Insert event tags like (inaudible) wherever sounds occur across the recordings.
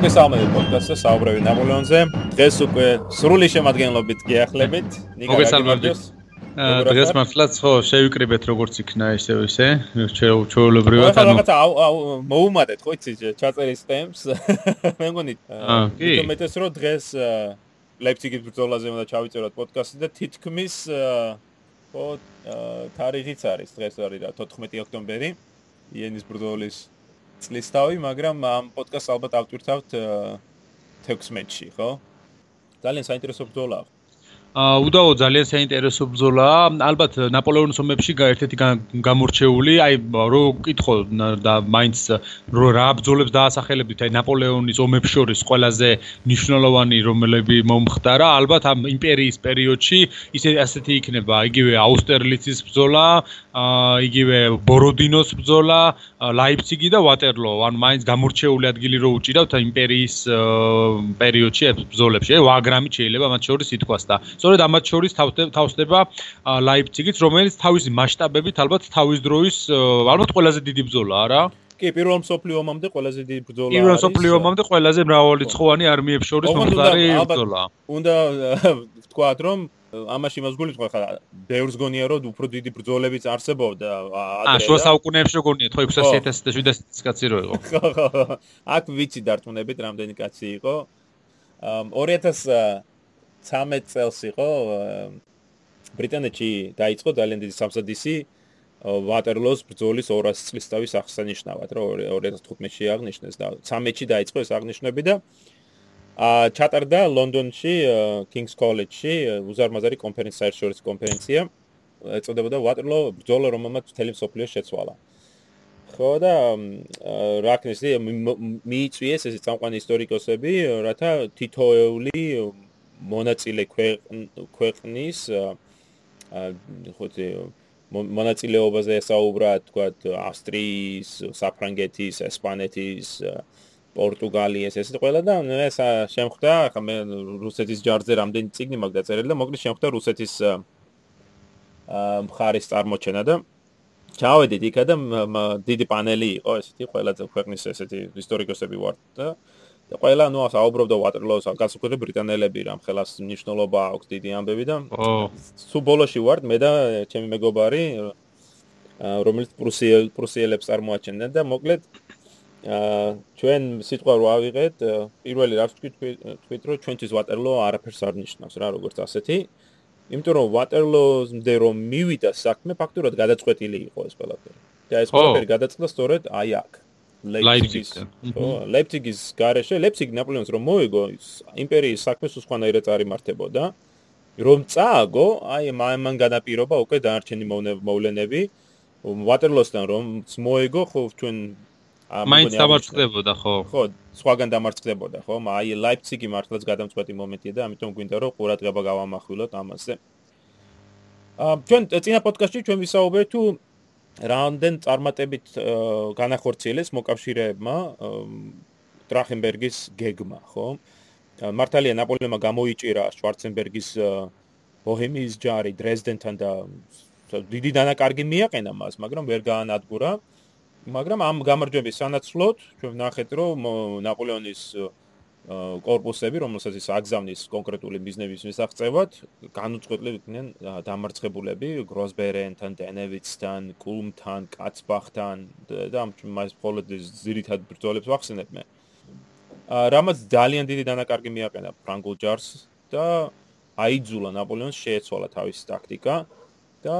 მოგესალმებით პოდკასტზე საუბრები ნაპოლეონზე. დღეს უკვე სრული შემადგენლობით გიახლებით. მოგესალმებით. დღეს მართლაც ხო შევიკრიბეთ როგორც იქნა ესე ისე ჩეულებრივად ანუ რაღაცა მოუმატეთ ხო იცი ჩაწერის ტემპს (laughs) მე მგონი თუმეტეს რომ დღეს ლეიფციგის ბრძოლაზე უნდა ჩავიწეროთ პოდკასტი და თითქმის ხო თარიღიც არის დღეს არის და 14 ოქტომბერი იენის ბრძოლის წლისთავი, მაგრამ ამ პოდკასტს ალბათ ავტვირთავთ 16-ში, ხო? ძალიან საინტერესო ბრძოლაა. უდაო ძალიან საინტერესო ბრძოლაა. ალბათ ნაპოლეონის ომებში ერთ-ერთი გამორჩეული, აი რო ვკითხო და მაინც რო რა ბრძოლებს დაასახელებდით, აი ნაპოლეონის ომებს შორის ყველაზე მნიშვნელოვანი რომელები მომხდარა, ალბათ ამ იმპერიის პერიოდში ისე ასეთი იქნება, იგივე აუსტერლიცის ბრძოლა, იგივე ბოროდინოს ბრძოლა, ლაიფციგი და ვატერლო. ანუ მაინც გამორჩეული ადგილი რო უჭირავთ იმპერიის პერიოდში ბრძოლებში, აი ვაგრამი შეიძლება მათ შორის ითქვას და სწორედ ამათ შორის თავსდება ლაიფციგიც, რომელიც თავისი მასშტაბებით ალბათ თავის დროის ალბათ ყველაზე დიდი ბრძოლაა რა. კი, პირველ მსოფლიო ომამდე ყველაზე დიდი ბრძოლა არის. პირველ მსოფლიო ომამდე ყველაზე მრავალრიცხოვანი არმიებს შორის მომხდარი ბრძოლა. უნდა ვთქვათ, რომ ამაში მასგული თქვა ხა ბევრს გონია რომ უფრო დიდი ბრძოლებიც არსებობდა ადრე. აა, შუა საუკუნეებში გონია ხო 600000 და 700000 კაცი რო იყო. (laughs) აქ ვიცი დარწმუნებით რამდენი კაცი იყო. 2000 13 წელს იყო ბრიტანეთში დაიწყო ძალიან დიდი სამსადისი ვატერლოს ბრძოლის 200 წლის თავის აღსანიშნავად, რომ 2015-ში აღნიშნეს და 13-ში დაიწყო ეს აღნიშნები და ა ჩატარდა ლონდონში King's College-ში უზარმაზარი კონფერენცია, საერთაშორისო კონფერენცია, ეწოდებოდა ვატერლო ბრძოლა, რომელმაც მთელი მსოფლიო შეცვალა. ხო და რაკნესი მიიწვიეს ეს წამყვანი ისტორიკოსები, რათა თითოეული მონაწილე ქვეყნის ხოთი მონაწილეობაზე ესაუბრა თქვა ავსტრიის, საფრანგეთის, ესპანეთის, პორტუგალიის ესე ყველა და ეს შემხვდა ხა მე რუსეთის ჯარზე რამდენი ციგნი მაგ დაწერილი და მოკლედ შემხვდა რუსეთის მხარის წარმოჩენა და ჩავედით იქა და დიდი პანელი იყო ესეთი ყველაზე ქვეყნის ესეთი ისტორიკოსები ვარ და და ყველა ნუ საუბრობდა ვატერლოოს განსაკუთრებით ბრიტანელები რამ ხელას მნიშვნელობა აქვს დიდი ამბები და სულ ბოლოში ვარ მე და ჩემი მეგობარი რომელიც პრუსიელ პრუსიელებს წარმოაჩენდა და მოკლედ ჩვენ სიტყვა რო ავიღეთ პირველი რაც თქვი თქვით რომ ჩვენთვის ვატერლო არაფერს არ ნიშნავს რა როგორც ასეთი. იმიტომ რომ ვატერლოზე რომ მივიდა საქმე ფაქტურად გადაწყვეტილი იყო ეს ყველაფერი. და ეს ყველაფერი გადაწყდა სწორედ აი აქ ლაიფციგის ხო ლაიფციგის გარეშე ლაიფციგ ნაპოლეონს რომ მოიგო იმპერიის საქმეს უცხოანაირად წარიმართებოდა რომ წააგო აი მან განაპირობა უკვე დანარჩენი მოვლენები ვატერლოსთან რომ მოიგო ხო ჩვენ მაინც დამარცხდებოდა ხო. ხო სხვაგან დამარცხდებოდა ხო აი ლაიფციგი მართლაც გადამწყვეტი მომენტია და ამიტომ გვინდა რომ ყურადღება გავამახვილოთ ამაზე. აა ჩვენ წინა პოდკასტში ჩვენ ვისაუბრეთ თუ რამდენ წარმატებით განახორციელეს მოკავშირეებმა ტრახენბერგის გეგმა, ხო? მართალია ნაპოლეონმა გამოიჭირა შვარცენბერგის ბოჰემიის ჯარი დრეზდენთან და დიდი დანაკარგი მიაყენა მას, მაგრამ ვერ გაანადგურა. მაგრამ ამ გამარჯვების სანაცვლოდ ჩვენ ვნახეთ, რომ ნაპოლეონის კორპუსები, რომელსაც ის აგზავნის კონკრეტული მიზნების მისაღწევად, განუწყვეტლივ იქნენ დამარცხებულები გროსბერენთან, დენევიცთან, კულმთან, კაცბახთან და ამ მას მხოლოდ ზირითად ბრძოლებს ვახსენებთ. რამაც ძალიან დიდი დანაკარგი მიაყენა ფრანგულ ჯარს და აიძულა ნაპოლეონს შეეცვალა თავისი ტაქტიკა და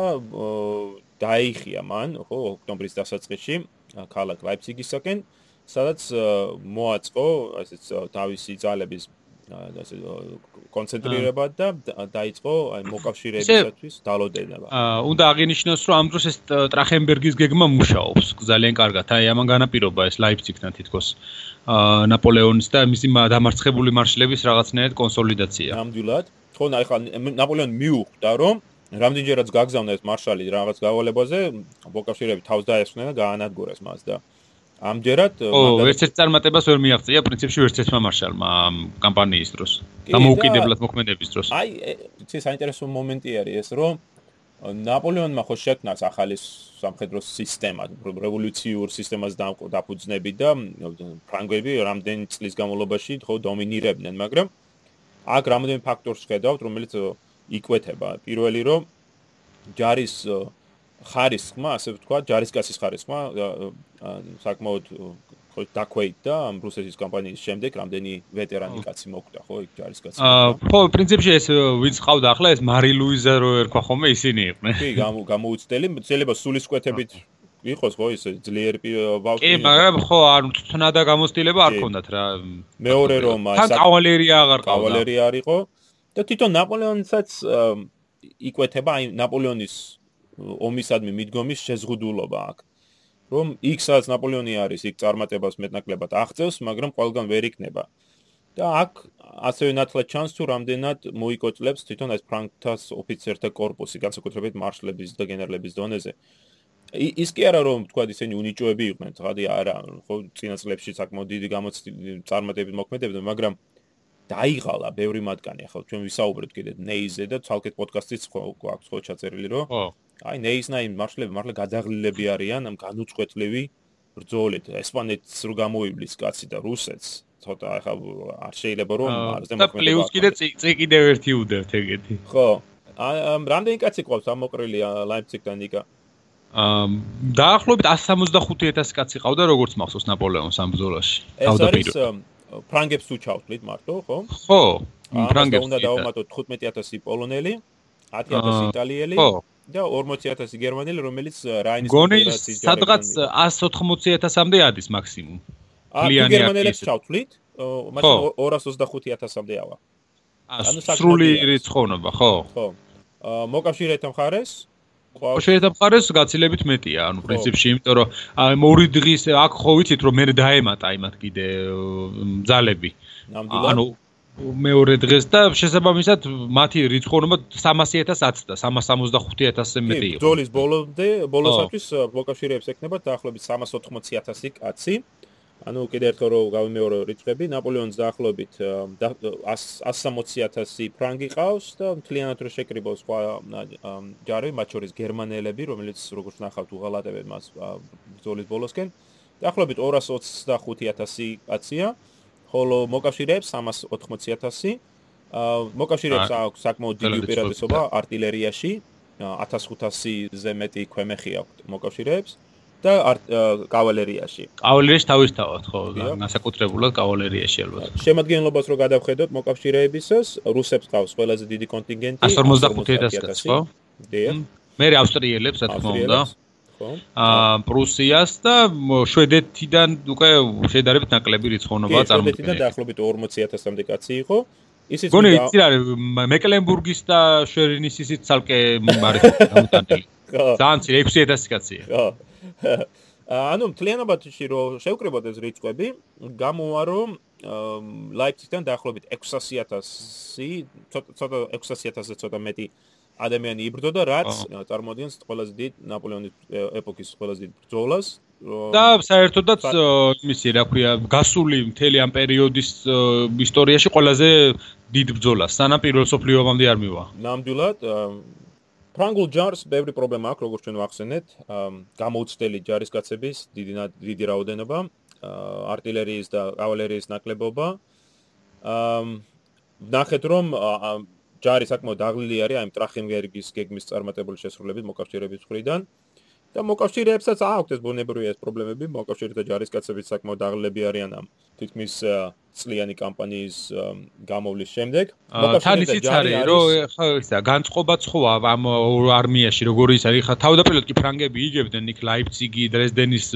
დაიხია მან, ხო, ოქტომბრის დასაწყისში ქალაქ ლაიფციგისაკენ. აა სადაც მოაწყო ასეც თავისი ძალების ასე კონცენტრირება და დაიწყო აი მოკავშირეებისათვის დალოდენება. აა უნდა აღინიშნოს რომ ამ დროს ეს ტრახენბერგის გეგმა მუშაობს ძალიან კარგად. აი ამან განაპირობა ეს ლაიფციგთან თითქოს აა ნაპოლეონის და მისი დამარცხებული მარშლების რაღაცნაირად კონსოლიდაცია. ნამდვილად. ხო, აი ხა ნაპოლეონი მიუხვდა რომ რამდენჯერაც გაგზავნა ეს მარშალი რაღაც გავალებაზე, მოკავშირეები თავს დაესვნენ და გაანადგურეს მას და ამჯერად ერთ-ერთ წარმატებას ვერ მიაღწია პრინციპში ერთ-ერთმა მარშალმა კამპანიის დროს დამოუკიდებლად მოქმედების დროს აი იცი საინტერესო მომენტი არის ეს რომ ნაპოლეონმა ხო შექმნას ახალი სამხედრო სისტემა, რევოლუციურ სისტემას დაფუძნები და ფრანგები რამდენი წლის განმავლობაში ხო დომინირებდნენ, მაგრამ აქ რამდენი ფაქტორს ხედავთ, რომელიც იკვეთება. პირველი რომ ჯარის ხარისხმა, ასე ვთქვა, ჯარისკაცის ხარისხმა საკმაოდ დაქვეითდა ამ რუსეთის კომპანიის შემდეგ რამდენი ვეტერანი კაცი მოკვდა ხო იქ ჯარისკაცი აა ხო პრინციპში ეს ვინც ყავდა ახლა ეს მარი ლუიზა რო ერქვა ხოლმე ისინი იყვნენ. კი გამოუცდელი შეიძლება სულისკვეთებით იყოს ხო ის ძლიერი ბავშვი კი მაგრამ ხო არ თნა და გამოსტილება არ ქონდათ რა მეორე რომ თან კავალერია აღარ ყავდა. კავალერია არისო და თვითონ ნაპოლეონსაც იკვეთება აი ნაპოლეონის ომისადმი მიდგომის შეზღუდულობა აქ. რომ იქ სადაც ნაპოლეონი არის, იქ წარმატებას მეტნაკლებად აღწევს, მაგრამ ყველგან ვერ იქნება. და აქ ასევე ნათლად ჩანს თუ რამდენად მოიკოჭლებს თვითონ ეს ფრანკთას ოფიცერთა корпуსი, განსაკუთრებით მარშლების და გენერლების დონეზე. ის კი არა რომ თქვა ისინი უნიჭოები იყვნენ, ხადი არა, ხო, წინა წლებში საკმაოდ დიდი გამოცდილ წარმატებით მოქმედებდნენ, მაგრამ დაიღალა ბევრი მათგანი. ახლა ჩვენ ვისაუბრეთ კიდე ნეიზე და თალკეთ პოდკასტიც გვაქვს ხო ჩაწერილი, რომ აი ნეიზნაი მარშლები მართლა გადაღლილები არიან ამ განუწყვეტლივი ბრძოლით. ესპანეთს რო გამოივლის კაცი და რუსეთს ცოტა ახლა არ შეიძლება რომ არზე მოქმედება და პლუს კიდე წი კიდე ერთი უდევთ ეგეთი. ხო. ამ რამდენი კაცი ყავს ამოყრილი ლაიფციგთან იკა ამ დაახლოებით 175000 კაცი ყავდა როგორც მახსოვს ნაპოლეონს ამ ბრძოლაში. თავდაპირველად. ფრანგებს უჩავთლით მარტო ხო? ხო ფრანგებს უნდა დაუმატოთ 15000 პოლონელი 10000 იტალიელი. ხო და 40000 გერმანელი, რომელიც რაინის ფედერაციის სადღაც 180000-მდე ადის მაქსიმუმ. აა გერმანელებს ჩავთვლით, მაგრამ 225000-მდე ავა. ანუ სრული რიცხოვნობა, ხო? ხო. აა მოკავშირეთა მხარეს მოკავშირეთა მხარეს გაცილებით მეტია, ანუ პრინციპში, იმიტომ რომ აი მორი დღის აქ ხო ვიცით რომ მე დაემატა იმათ კიდე ძალები. ანუ მეორე დღეს და შესაბამისად მათი რიცხოვნობა 300000 და 365000-ზე მეტი იყო. დოლის ბოლომდე ბოლოსათვის მოკავშირეებს ეკნება დაახლოებით 380000 კაცი. ანუ კიდე ერთხელ რომ გავიმეორო რიცხვები, ნაპოლეონს დაახლოებით 160000 ფრანგი ყავს და მთლიანად რო შეკრიბოს სხვა ჯარი, მათ შორის გერმანელები, რომელიც როგორც ნახავთ უღალატებენ მას ბრძოლის ბოლოსკენ, დაახლოებით 225000 კაცია. ხოლო მოკავშირეებს 380000 მოკავშირეებს აქვს საკმაოდ დიდი უპირატესობა артиლერიაში 1500-ზე მეტი ქვემეხი აქვს მოკავშირეებს და კავალერიაში. კავალერიაში თავისთავად ხო, განსაკუთრებულად კავალერიაში ალბათ. შემადგენლობას რო გადავხედოთ მოკავშირეებისას, რუსებს ყავს ყველაზე დიდი კონტინგენტი 155000 ხო? დიახ. მე ავსტრიელებს რა თქმა უნდა. აა პრუსიას და შვედეთიდან უკვე შედარებით ნაკლები რიცხოვნობა წარმოქმნა. შვედეთიდან დაახლოებით 40000-მდე კაცი იყო. ისიც გონი იცი რა მეკლენბურგის და შვერინის ისიც ცალკე არის გამოტანილი. (laughs) ძალიან ცი 6000 კაცია. ხო. (laughs) ანუ მთლიანობაში რომ შევკრიბოთ ეს რიცხვები, გამოვა რომ ლაიფციგთან დაახლოებით 600000 ცოტა 600000-ზე ცოტა მეტი ადამიანი იბრძოდა, რაც წარმოადგენს ყველაზე დიდ ნაპოლეონის ეპოქის ყველაზე დიდ ბრძოლას და საერთოდაც მისი რა ქვია, გასული მთელი ამ პერიოდის ისტორიაში ყველაზე დიდ ბრძოლას, სანამ პირველ მსოფლიო ომამდე არ მივა. ნამდვილად ფრანგულ ჯარს ბევრი პრობლემა აქვს, როგორც ჩვენ ვახსენეთ, გამოუცდელი ჯარისკაცების დიდი დიდი რაოდენობა, артиლერიის და კავალერიის ნაკლებობა. აა ნახეთ რომ ჯარი საკმაოდ დაღლილი არის აი ტრახენბერგის გეგმის წარმატებული შესრულებით მოკავშირეების მხრიდან. და მოკავშირეებსაც აქვთ ეს ბუნებრივი ეს პრობლემები. მოკავშირეთა ჯარისკაცების საკმაოდ დაღლილები არიან ამ თითქმის წლიანი კამპანიის გამოვლის შემდეგ. თან ისიც არის რომ ხო ისა განწყობაც ხო ამ არმიაში როგორი ის არის ხა თავდაპირველად კი ფრანგები იგებდნენ იქ ლაიფციგი დრეზდენის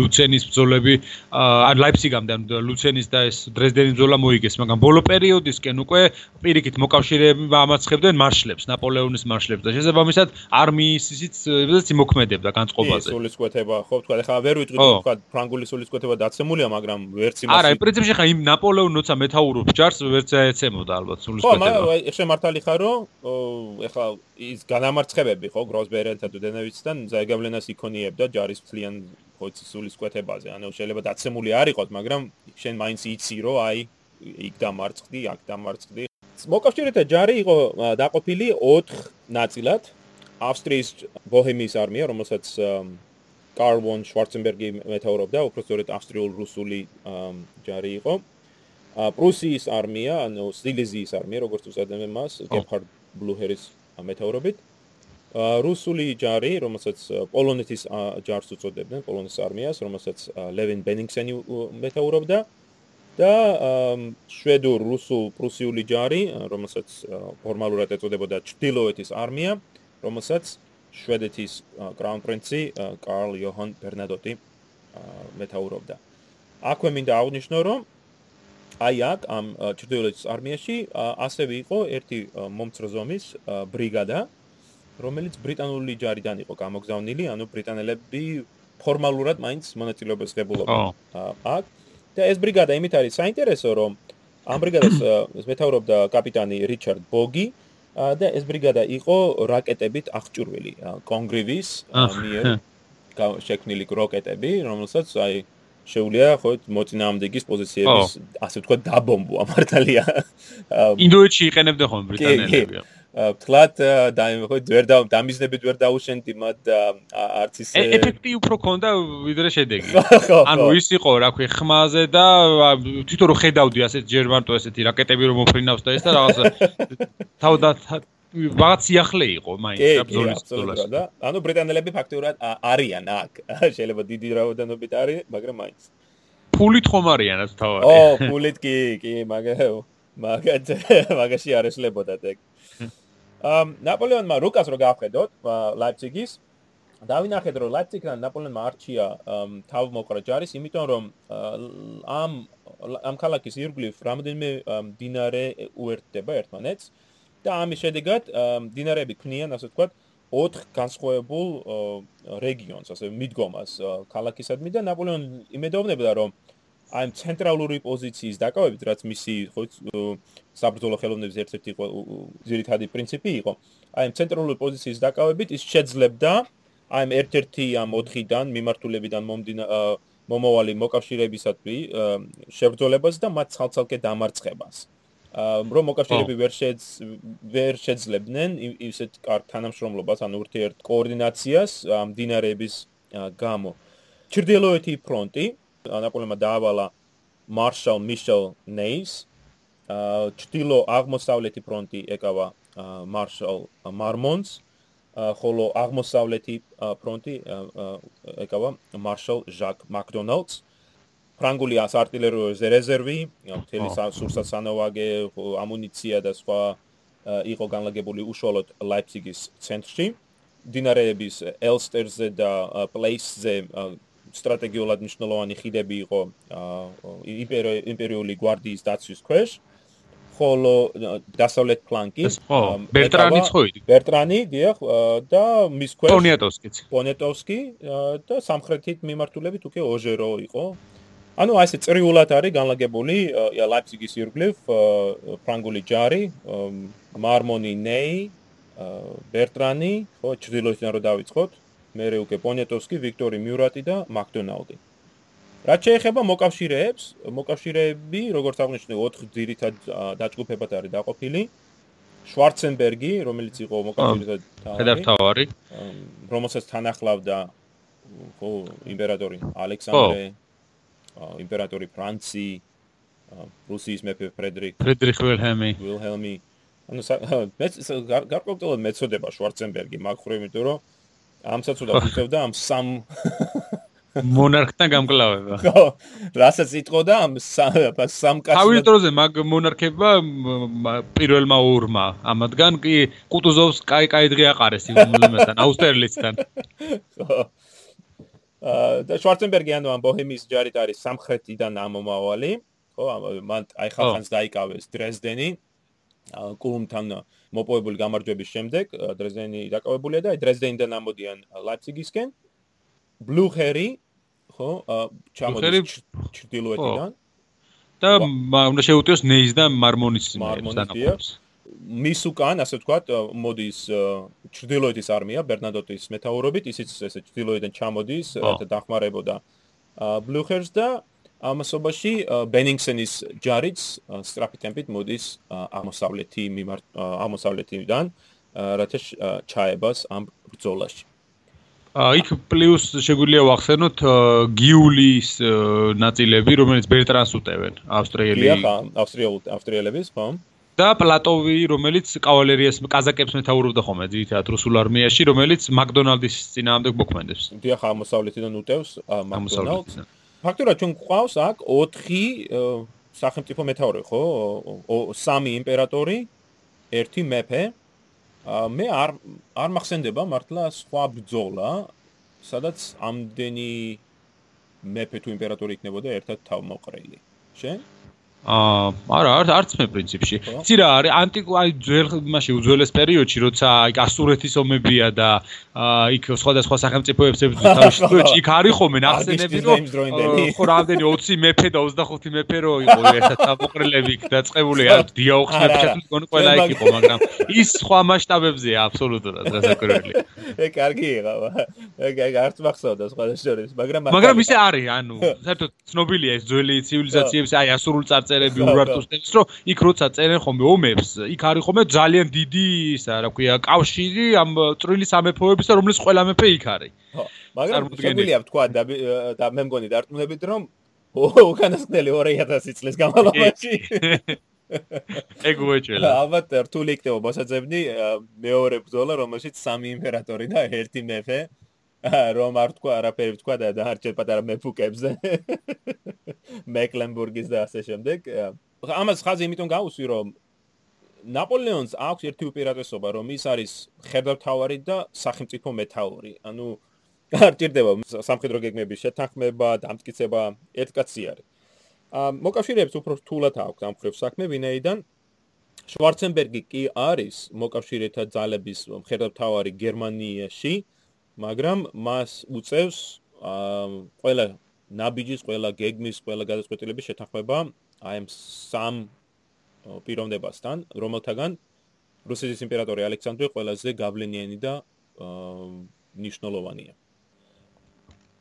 ლუცენის ბრძოლები ან ლაიფციგამდე ლუცენის და ეს დრეზდენის ბრძოლა მოიგეს მაგრამ ბოლო პერიოდისკენ უკვე პირიქით მოკავშირეები ამაცხებდნენ მარშლებს ნაპოლეონის მარშლებს და შესაბამისად არმიის ისიც ისიც იმოქმედებდა განწყობაზე. ის სულისკვეთება ხო თქვა ხა ვერ ვიტყვი თქვა ფრანგული სულისკვეთება დაცემულია მაგრამ ვერც იმას არა პრინციპში ხა იმ ნაპოლეონ როცა მეთაურობს ჯარს ვერც ეცემოდა ალბათ სულისკვეთება. ხო, მაგრამ ეხლა მართალი ხარო, ეხლა ის განამარცხებები ხო გროსბერენთან თუ დენევიცთან ზაიგავლენას იქონიებდა ჯარის ფლიან ხო სულისკვეთებაზე. ანუ შეიძლება დაცემული არ იყოს, მაგრამ შენ მაინც იცი რომ აი იქ დამარცხდი, აქ დამარცხდი. მოკავშირეთა ჯარი იყო დაყოფილი 4 ნაწილად. ავსტრიის ბოჰემიის არმია, რომელსაც კარლ ვონ შვარცენბერგი მეთაურობდა, უბრალოდ ავსტრიულ-რუსული ჯარი იყო. პრუსიის არმია, ანუ სილეზიის არმია, როგორც უწოდებენ მას, გეფარდ ბლუჰერის მეთაურობით. რუსული ჯარი, რომელსაც პოლონეთის ჯარს უწოდებდნენ, პოლონეთის არმიას, რომელსაც ლევენ ბენინგსენი მეთაურობდა და შვედურ რუსულ პრუსიული ჯარი, რომელსაც ფორმალურად ეწოდებოდა ჩtildeოეთის არმია, რომელსაც შვედეთის კრაუნ პრინცი კარლ იოჰან ბერნადოტი მეთაურობდა. აქვე მინდა აღნიშნო, რომ აი აქ ამ ჩtildeოეთის არმიაში ასევე იყო ერთი მომცრო ზომის ბრიგადა, რომელიც ბრიტანული ჯარიდან იყო გამოგზავნილი, ანუ ბრიტანელები ფორმალურად მაინც მონაწილეობას ღებულობდნენ. აქ. და ეს ბრიგადა იმით არის საინტერესო, რომ ამ ბრიგადას მეთაურობდა კაპიტანი რიჩარდ ბოგი და ეს ბრიგადა იყო რაკეტებით აღჭურვილი. კონგრივის მიერ შექმნილი რაკეტები, რომელსაც აი შეუძლია ხო მოწინააღმდეგის პოზიციების ასე ვთქვათ დაბომბვა (laughs) მართალია. (laughs) ინდოეთში იყენებდნენ ხოლმე ბრიტანელები. ფლატ და ხო ვერ და დამიზნებით ვერ დაუშენდი მათ არც ისე ეფექტი უფრო ქონდა ვიდრე შედეგი. (laughs) ანუ ის იყო რა ქვი ხმაზე და თვითონ რო ხედავდი ასეთ ჯერმარტო ესეთი რაკეტები რომ მოფრინავს და ეს და რაღაცა თავდათ ვაღაც სიახლე იყო მაინც აბზოლის ბრძოლაში. და ანუ ბრიტანელები ფაქტურად არიან აქ. (laughs) შეიძლება დიდი რაოდენობით არის მაგრამ მაინც. ფულით ხომ არიან ეს თავი ო (laughs) ფულით კი კი მაგრამ მაგათ (laughs) მაგაში არესლებოდა ეგ. ამ ნაპოლეონმა რუკას რო გაახედოთ ლაიფციგის დავინახეთ რომ ლაიფციგთან ნაპოლეონმა არჩია თავ მოყრა ჯარის იმიტომ რომ ამ ამ ქალაქის ირგვლივ რამდენიმე დინარე უერთდება ერთმანეთს და ამის შედეგად დინარები ქმნიან ასე ვთქვათ ოთხ განსხვავებულ რეგიონს ასე მიდგომას ქალაქისადმი და ნაპოლეონი იმედოვნებდა რომ აი ცენტრალური პოზიციის დაკავებით, რაც მისი საბრძოლო ხელოვნების ერთ-ერთი ძირითადი პრინციპი იყო, აი ცენტრალური პოზიციის დაკავებით ის შეძლებდა აი ერთ-ერთი ამ 4-დან მიმართულებიდან მომდინა მომავალი მოკავშირეებისადმი შებრძოლებას და მათ ცალ-ცალკე დამარცხებას. რომ მოკავშირეები ვერ შეძ ვერ შეძლებდნენ ისეთ კარგ თანამშრომლობას, ან ურთიერთ კოორდინაციას ამ დინარების გამო. ჩრდილოეთი ფრონტი ნაპოლეონმა დაავალა მარშალ მიშელ ნეის ჩtildeო აღმოსავლეთი ფრონტი ეკავა მარშალ მარმონს ხოლო აღმოსავლეთი ფრონტი ეკავა მარშალ ჟაკ მაკდონალდს ფრანგული არტილერიის რეზერვი მთელი სურსასანოვაგე ამუნიცია და სხვა იყო განლაგებული უშუალოდ ლაიფციგის ცენტრში. დინარეების ელსტერზე და პლეისზე სტრატეგიულად მნიშვნელოვანი ხიდები იყო იმპერიული გვარდიის დაცვის ქვეშ. ხოლო დასავლეთ ფლანკი ბერტრანი ცხოიდი ბერტრანი დიახ და მის ქვეშ პონეტოვსკიც პონეტოვსკი და სამხრეთით მიმართულებით უკვე ოჟერო იყო ანუ აი ეს წრიულად არის განლაგებული ლაიფციგის ირგვლივ ფრანგული ჯარი მარმონი ნეი ბერტრანი ხო ჩრდილოეთიდან რო დავიწყოთ მერე უკვე პონეტოვსკი, ვიქტორი მიურატი და მაკდონალდი. რაც შეეხება მოკავშირეებს, მოკავშირეები, როგორც აღნიშნე, 4 ძირითად დაჯგუფებად არის დაყოფილი. შვარცენბერგი, რომელიც იყო მოკავშირეთა თავარი, რომელსაც თან ახლავდა ხო იმპერატორი ალექსანდრე, იმპერატორი ფრანცი, რუსიის მეფე ფრედრიკ, ფრედრიხ ვილჰელმი, ვილჰელმი. ანუ გარკვეულწილად მეწოდება შვარცენბერგი, მაგ ხრი, იმიტომ რომ ამსაც უნდა ვიხევდა ამ სამ მონარქთან გამკლავება. ხო, რასაც იტყოდა ამ სამ კაცს. თავის დროზე მაგ მონარქებმა პირველმა ორმა, ამადგან კი კუტუზოვს კაი კაი დღე აყარეს იმასთან, აუსტერლიცთან. (laughs) ხო. და შვარცენბერგი ანუ ამ ბოჰემიის ჯარით არის სამხრეთიდან ამომავალი. ხო, მან აი ხალხანს დაიკავეს დრეზდენი. კულმთან მოპოვებული გამარჯვების შემდეგ დრეზდენი დაკავებულია და აი დრეზდენიდან ამოდიან ლაიფციგისკენ ბლუჰერი ხო ჩამოდის ჩრდილოეთიდან. და უნდა შეუტიოს ნეის და მარმონის მარმონის მის უკან ასე ვთქვათ მოდის ჩრდილოეთის არმია ბერნადოტის მეთაურობით ისიც ესე ჩრდილოეთიდან ჩამოდის რათა დახმარებოდა ბლუჰერს და ამასობაში ბენინგსენის ჯარიც სტრაფი ტემპით მოდის აღმოსავლეთი მიმართ აღმოსავლეთიდან რათა ჩაებას ამ ბრძოლაში. აიქ პლუს შეგვიძლია ვახსენოთ გიულის ნაწილები, რომელიც ბერტრანს უტევენ ავსტრიელი. ხო, ავსტრიელ ავსტრიელების, ხო? და პლატოვი, რომელიც კავალერიას კაზაკებს მეთაურობდა ხოლმე ძირითადად რუსულ არმიაში, რომელიც მაკდონალდის წინააღმდეგ მოქმედებს. დიახ, აღმოსავლეთიდან უტევს მაკდონალდს. ფაქტურად ჩვენ გვყავს აქ 4 სახელმწიფო მეთაური, ხო? სამი იმპერატორი, ერთი მეფე. მე არ არ მახსენდება მართლა სხვა ბრძოლა, სადაც ამდენი მეფე თუ იმპერატორი იქნებოდა ერთად თავმოყრილი. შენ? აა არა არ არც მე პრინციპში. იცი რა არის ანტიკო აი ძველ მასში უძველეს პერიოდში როცა აი ასურეთის ომებია და აა იქ სხვადასხვა სახელმწიფოებს (laughs) თავში იქ არის ხოლმე ნახსენები რომ ხო რამდენი 20 მეფე და 25 მეფე რო იყო ერთად ამოყრილები იქ დაწყებული არ დიაოხს მეფე გონ ყველა იქ იყო მაგრამ ის სხვა მასშტაბებზეა აბსოლუტურად გასაკვირველი. (laughs) ე კარგი იყავა. ეგ არც მახსოვდა სხვა შორის მაგრამ მაგრამ ისე არის ანუ საერთოდ ცნობილია ეს ძველი ცივილიზაციების აი ასურულ წარწერა წერები ურარტოს ტექს რომ იქ როცა წერენ ხოლმე ომებს. იქ არის ხოლმე ძალიან დიდი ისა რა ქვია კავშირი ამ წვრილი სამეფოების და რომლის ყველა მეფე იქ არის. ხო მაგრამ შეგვიძლია ვთქვა და მე მგონი დარწმუნებით რომ უკანასკნელი 2000 წლის განმავლობაში (laughs) ეგ უეჭელა ალბათ რთული იქნება მოსაძებნი მეორე ბრძოლა რომელშიც სამი იმპერატორი და ერთი მეფე რომ არ თქვა არაფერი თქვა და დაარჩე პატარა მეფუკებზე. მეკლენბურგის და ასე შემდეგ. ამას ხაზი იმიტომ გაუსვი რომ ნაპოლეონს აქვს ერთი უპირატესობა რომ ის არის ხერდათავარი და სახელმწიფო მეთაური. ანუ არ ჭირდება სამხედრო გეგმების შეთანხმება დამტკიცება ერთკაცი არის მოკავშირეებს უფრო რთულად აქვს ამ ხრევ საქმე ვინაიდან შვარცენბერგი კი არის მოკავშირეთა ძალების ხერდათავარი გერმანიაში მაგრამ მას უწევს ყველა ნაბიჯის, ყველა გეგმის, ყველა გადაწყვეტილების შეთანხმება აი ამ სამ პიროვნებასთან, რომელთაგან რუსეთის იმპერატორი ალექსანდრე ყველაზე გავლენიანი და ნიშნულოვანია.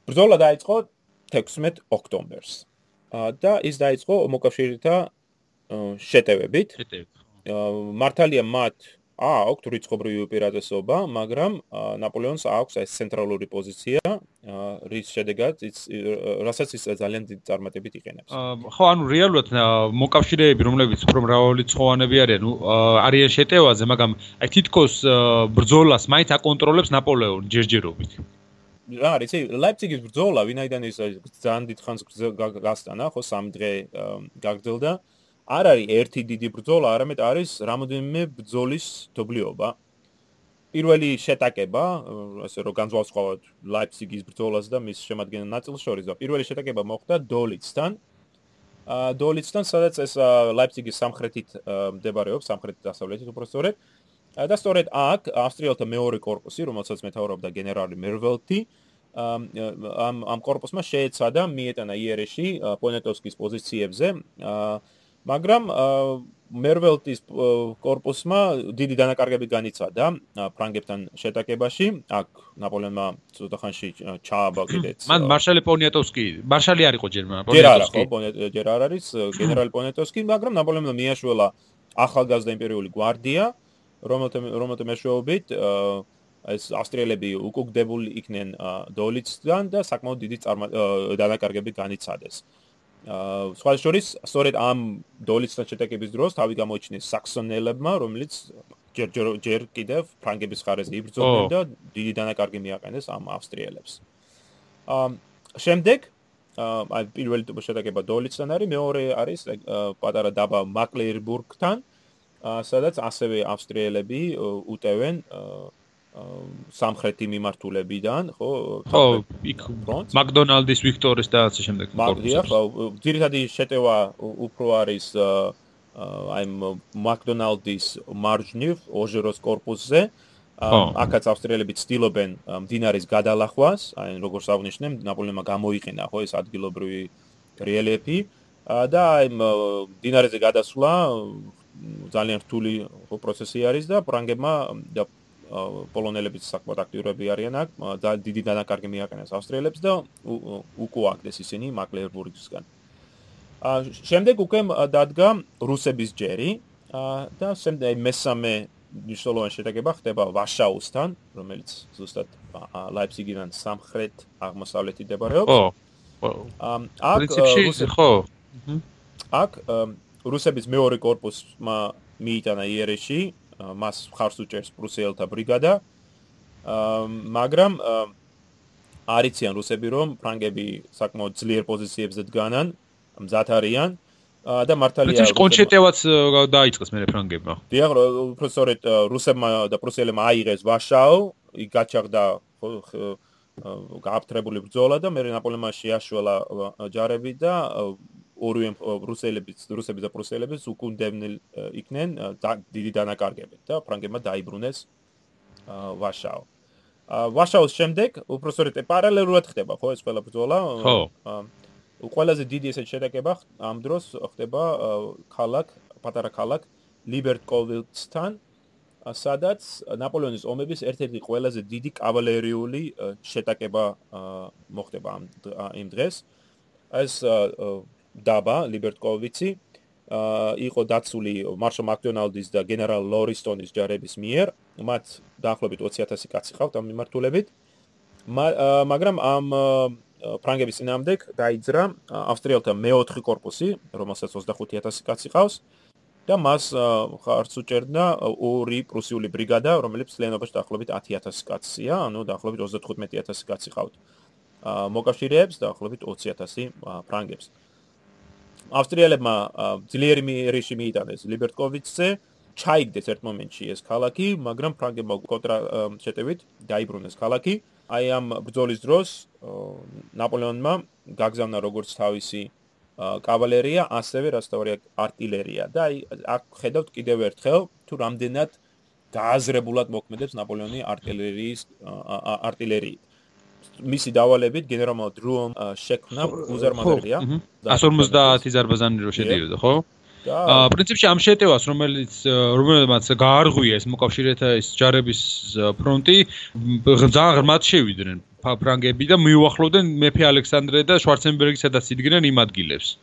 ბრძოლა დაიწყო 16 ოქტომბერს. და ის დაიწყო მოკავშირეთა შეტევებით. შეტევებით. მართალია მათ აქვთ რიცხობრივი უპირატესობა, მაგრამ ნაპოლეონს აქვს ეს ცენტრალური პოზიცია, რის შედეგად ის რასაც ის ძალიან დიდ წარმატებით იყენებს. ხო, ანუ რეალურად მოკავშირეები, რომლებიც უფრო მრავალი ცხოვანები არიან, არიან შეტევაზე, მაგრამ აი თითქოს ბრძოლას მაინც აკონტროლებს ნაპოლეონი ჯერჯერობით. რა არის ეს ლაიფციგის ბრძოლა, ვინაიდან ის ძალიან დიდ ხანს გასტანა, ხო, სამ დღე გაგრძელდა. არ არის ერთი დიდი ბრძოლა, არამედ არის რამოდენიმე ბრძოლის დობლიობა. პირველი შეტაკება, ასე რომ განსხვავოთ ლაიფციგის ბრძოლას და მის შემადგენელ ნაწილს შორის და პირველი შეტაკება მოხდა დოლიცთან. დოლიცთან, სადაც ეს ლაიფციგის სამხრეთით მდებარეობს, სამხრეთ-დასავლეთით უпроსწორედ. და სწორედ აქ ავსტრიელთა მეორე корпуსი, რომელსაც მეთაურობდა გენერალი მერველტი, ამ ამ корпуსმა შეეცადა მიეტანა იერეში პონეტოვსკის პოზიციებზე აა მაგრამ მერველტის корпуსმა დიდი დანაკარგები განიცადა ფრანგებთან შეტაკებაში. აქ ნაპოლეონმა ცოტა ხანში ჩააბა კიდეც. მან მარშალი პონიატოვსკი, მარშალი არ იყო ჯერ, პონიატოვსკი. ჯერ არ არის გენერალი პონიატოვსკი, მაგრამ ნაპოლეონმა მიაშველა ახალგაზრდა იმპერიული გვარდია, რომელთა რომელთა მეშვეობით ეს ავსტრიელები უკუგდებული იქნენ დოლიცთან და საკმაოდ დიდი დანაკარგები განიცადეს. აა სხვა შორის სწორედ ამ დოლიცთან შეტაკების დროს თავი გამოიჩინეს საქსონელებმა, რომლიც ჯერ ჯერ კიდევ ფრანგების ხარეზე იბრძოდნენ და დიდი დანაკარგი მიაყენეს ამ ავსტრიელებს. აა შემდეგ აა პირველი შეტაკება დოლიცთან არის, მეორე არის პატარა დაბა მაკლერბურგთან, სადაც ასევე ავსტრიელები უტევენ აა სამხრეთი მიმართულებიდან, ხო? ხო, იქ მაკდონალდის, ვიქტორის და ასე შემდეგ. მაგდია, ხო, ძირითადი შეტევა უფრო არის აი მაკდონალდის მარჯნივ, ოჟეროს корпуსზე. აქაც ავსტრიელები ცდილობენ მდინარის გადალახვას, აი როგორც აღნიშნე, ნაპოლეონმა გამოიყენა ხო ეს ადგილობრივი რელიეფი და აი მდინარეზე გადასვლა ძალიან რთული პროცესი არის და ფრანგებმა და პოლონელებიც საკმაოდ აქტიურები არიან აქ და დიდი დანაკარგი მიაყენეს ავსტრიელებს და უკუ აკდეს ისინი მაკლერბურგისგან. შემდეგ უკვე დადგა რუსების ჯერი და შემდეგ მესამე მნიშვნელოვანი შეტაკება ხდება ვაშაუსთან, რომელიც ზუსტად ლაიფციგიდან სამხრეთ აღმოსავლეთით მდებარეობს. ო. ამ აქ რუსები ხო? აქ რუსების მეორე корпуსმა მიიტანა იერეში მას ხარს უჭერს პრუსიელთა ბრიგადა. მაგრამ არიციან რუსები რომ ფრანგები საკმაოდ ძლიერ პოზიციებზე დგანან, მზად არიან. და მართალია პრინციპში კონჩეტევაც დაიწყეს მე ფრანგებმა. დიახ, უფრო სწორედ რუსებმა და პრუსელებმა აიღეს ვაშაუ, იქ გაჩაღდა გააფთრებული ბრძოლა და მე ნაპოლეონმა შეაშველა ჯარები და ორივე რუსელებიც, რუსები და პრუსელებიც უკუნდებნი იქნენ დიდი დანაკარგებით და ფრანგებმა დაიბრუნეს ვაშაუ. ვაშაუს შემდეგ უფრო სწორედ პარალელურად ხდება ხო ეს ყველა ბრძოლა? ხო. ყველაზე დიდი ესეთ შეტაკება ამ დროს ხდება ქალაქ პატარა ქალაქ ლიბერტკოვიცთან სადაც ნაპოლეონის ომების ერთ-ერთი ყველაზე დიდი კავალერიული შეტაკება მოხდება ამ იმ დღეს ეს დაბა ლიბერტკოვიცი იყო დაცული მარშალ მაკდონალდის და გენერალ ლორისტონის ჯარების მიერ. მათ დაახლოებით 20000 კაცი ყავთ ამ მიმართულებით. მაგრამ ამ ფრანგების წინააღმდეგ დაიძრა ავსტრიელთა მეოთხე корпуსი, რომელსაც 25000 კაცი ყავს და მას ხარც უჭერდა ორი პრუსიული ბრიგადა, რომელიც ძალიანობაში დაახლოებით 10000 კაცია, ანუ დაახლოებით 35000 კაცი ყავთ. მოკავშირეებს დაახლოებით 20000 ფრანგებს. აა ავსტრიელებმა ძლიერი რეში მიიტანეს ლიბერტკოვიცზე, ჩაიგდეს ერთ მომენტში ეს ქალაქი, მაგრამ ფრანგებმა კონტრა შეტევით დაიბრუნეს ქალაქი. აი ამ ბრძოლის დროს ნაპოლეონმა გაგზავნა როგორც თავისი კავალერია, ასევე რაც თავი артиლერია და აი აქ ხედავთ კიდევ ერთხელ თუ რამდენად გააზრებულად მოქმედებს ნაპოლეონი артиლერიის артиლერიით. მისი დავალებით გენერალ დრუომ შექმნა უზარმაზერია. 150 ზარბაზანი რო შედიოდა, ხო? აა პრინციპში ამ შეტევას რომელიც რომელმაც გაარღვია ეს მოკავშირეთა ეს ჯარების ფრონტი ძალიან ღრმად შევიდნენ ფრანგები და მიუახლოვდნენ მეფე ალექსანდრე და შვარცენბერგის სადაც იდგნენ იმ ადგილებს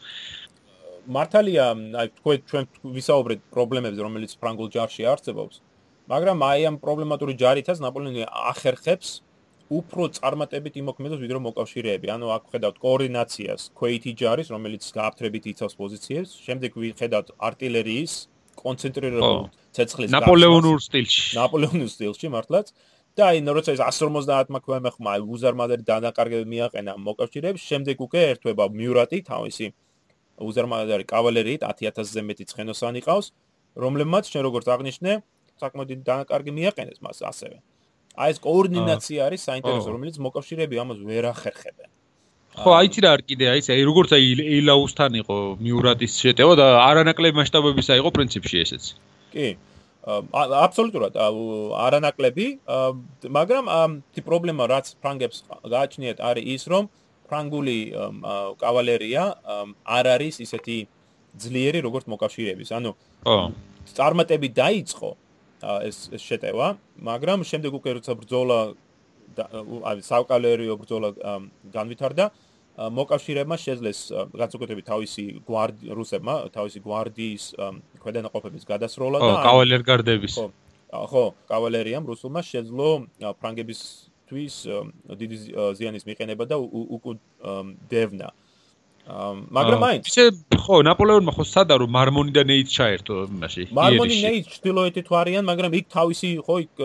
მართალია აი თქვენ ჩვენ ვისაუბრეთ პრობლემებზე რომელიც ფრანგულ ჯარში არსებობს მაგრამ აი ამ პრობლემატური ჯარითაც ნაპოლეონი ახერხებს უფრო წარმატებით იმოქმედებს ვიდრე მოკავშირეები. ანუ აქ ხედავთ კოორდინაციას ქვეითი ჯარის, რომელიც გააფთრებით იცავს პოზიციებს, შემდეგ ვიხედავთ артиლერიის კონცენტრირებულ ცეცხლის ნაპოლეონურ სტილში. ნაპოლეონურ სტილში მართლაც. და აი, როცა ეს 150-მა ქვემეხმა უზარმაზარი დანაკარგები მიაყენა მოკავშირეებს, შემდეგ უკვე ერთვება მიურატი თავისი უზარმაზარი კავალერიით 10000-ზე მეტი ცხენოსანი ყავს, რომლებმაც შენ როგორც აღნიშნე, საკმაოდ დიდი დანაკარგი მიაყენეს მას ასევე. აი ეს კოორდინაცია არის საინტერესო, რომელიც მოკავშირეები ამას ვერ ახერხებენ. ხო, აიცი რა არ კიდე აი ეს, აი როგორც აი ეილაუსთან იყო მიურატის შეტევა და არანაკლები მასშტაბებისა იყო პრინციპში ესეც. კი. აბსოლუტურად არანაკლები, მაგრამ თი პრობლემა რაც ფრანგებს გააჩნიათ არის ის, რომ ფრანგული კავალერია არ არის ისეთი ძლიერი როგორც მოკავშირეების. ანუ ხო. წარმატები დაიწყო, ეს ეს შეტევა, მაგრამ შემდეგ უკვე როცა ბრძოლა აი საკალერიო ბრძოლა განვითარდა, მოკავშირეებმა შეძლეს განსაკუთრებით თავისი გვარდი რუსებმა, თავისი გვარდიის ქვედანაყოფების გადასროლა და კავალერგარდების. ხო, ხო, კავალერიამ რუსულმა შეძლო ფრანგებისთვის დიდი ზიანის მიყენება და უკუ დევნა. მაგრამ მაინც ისე ხო ნაპოლეონმა ხო სადა რომ მარმონიდან ეიც ჩაერთო იმაში მარმონი ეიც ჩtildeოეთით არიან მაგრამ იქ თავისი ხო იქ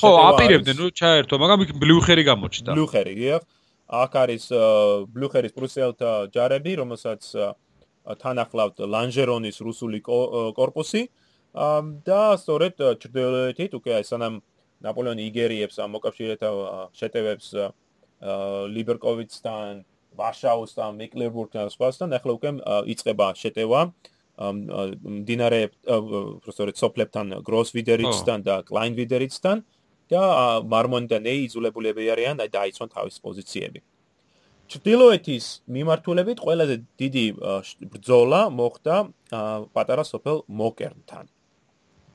ხო აპირებდნენ რომ ჩაერთო მაგრამ იქ ბლუხერი გამოჩნდა. ბლუხერი გიახ აქ არის ბლუხერის პრუსიელთა ჯარები რომელსაც თან ახლავთ ლანჟერონის რუსული корпуსი და სწორედ ჩრდილოეთით უკვე სანამ ნაპოლეონი იგერიებს ამ მოკავშირეთა შეტევებს ლიბერკოვიცთან ვარშაუსთან, მეკლენბურგთან, სხვასთან, ახლა უკვე იწება შეტევა დინარე პროფესორ სოფლებთან, გროსვიდერიცთან და კლაინვიდერიცთან და მარმონიდან ეიძულებულები არიან და დაიცვან თავის პოზიციები. ჩtildeოეთის მიმართულებით ყველაზე დიდი ბრძოლა მოხდა პატარა სოფელ მოკერნთან.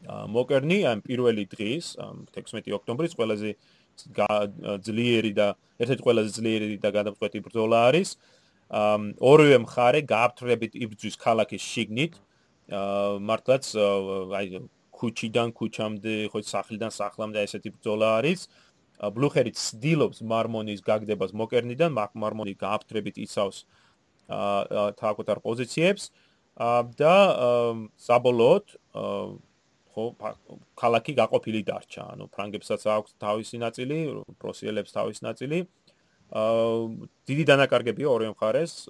მოკერნი ამ პირველი დღის 16 ოქტომბრის ყველაზე ძლიერი და ერთ-ერთი ყველაზე ძლიერი და გადამწყვეტი ბრძოლა არის. ორივე მხარე გააფთრებით იბრძვის ქალაქის შიგნით. მართლაც აი ქუჩიდან ქუჩამდე, ხო სახლიდან სახლამდე ესეთი ბრძოლა არის. ბლუხერი ცდილობს მარმონის გაგდებას მოკერნიდან, მარმონი გააფთრებით იცავს აა თავკუთარ პოზიციებს და საბოლოოდ ხო ქალაქი გაყოფილი დარჩა. ანუ ფრანგებსაც აქვს თავისი ნაწილი, პრუსიელებს თავისი ნაწილი. აა დიდი დანაკარგებია ორივე მხარეს.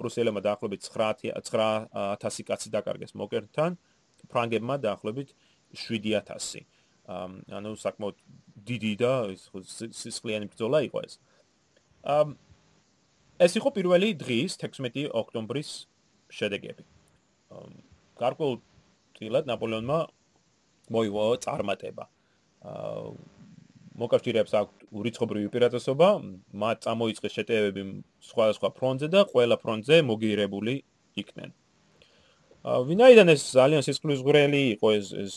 პრუსიელებმა დაახლოებით 9000 კაცი დაკარგეს მოკერნთან, ფრანგებმა დაახლოებით 7000. ანუ საკმაოდ დიდი და სისხლიანი ბრძოლა იყო ეს. აა ეს იყო პირველი დღის 16 ოქტომბრის შედეგები. აა გარკვეულ წილად ნაპოლეონმა მოივა წარმატება. აა მოკავშირეებს აქვს ურიცხობრივი უპირატესობა, მათ წამოიწყეს შეტევები სხვადასხვა ფრონტზე და ყველა ფრონტზე მოგიერებული იქნენ. აა ვინაიდან ეს ძალიან სისხლისღვრელი იყო ეს ეს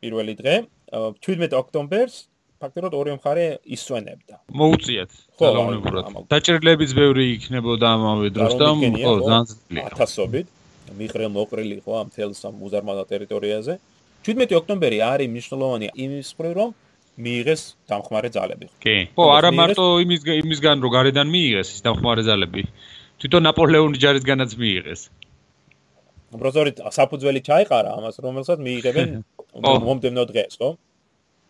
პირველი დღე, 17 ოქტომბერს ფაქტობრივად ორი მხარე ისვენებდა. მოუწიათ ძალაუნებურად. დაჭერლებიც ბევრი იქნებოდა ამავე დროს და ხო ძალიან ძლიერ. ათასობით მიხრელ მოყრილი ხო ამ თელს ამ უზარმაზარ ტერიტორიაზე. 17 ოქტომბერი არის მნიშვნელოვანი იმის მხრივ რომ მიიღეს დამხმარე ძალები. კი. ხო, არა მარტო იმის იმისგან რომ გარედან მიიღეს ის დამხმარე ძალები. თვითონ ნაპოლეონის ჯარისგანაც მიიღეს. უბრალოდ საფუძველი ჩაიყარა ამას, რომელსაც მიიღებენ (laughs) მომდევნო დღეს, ხო?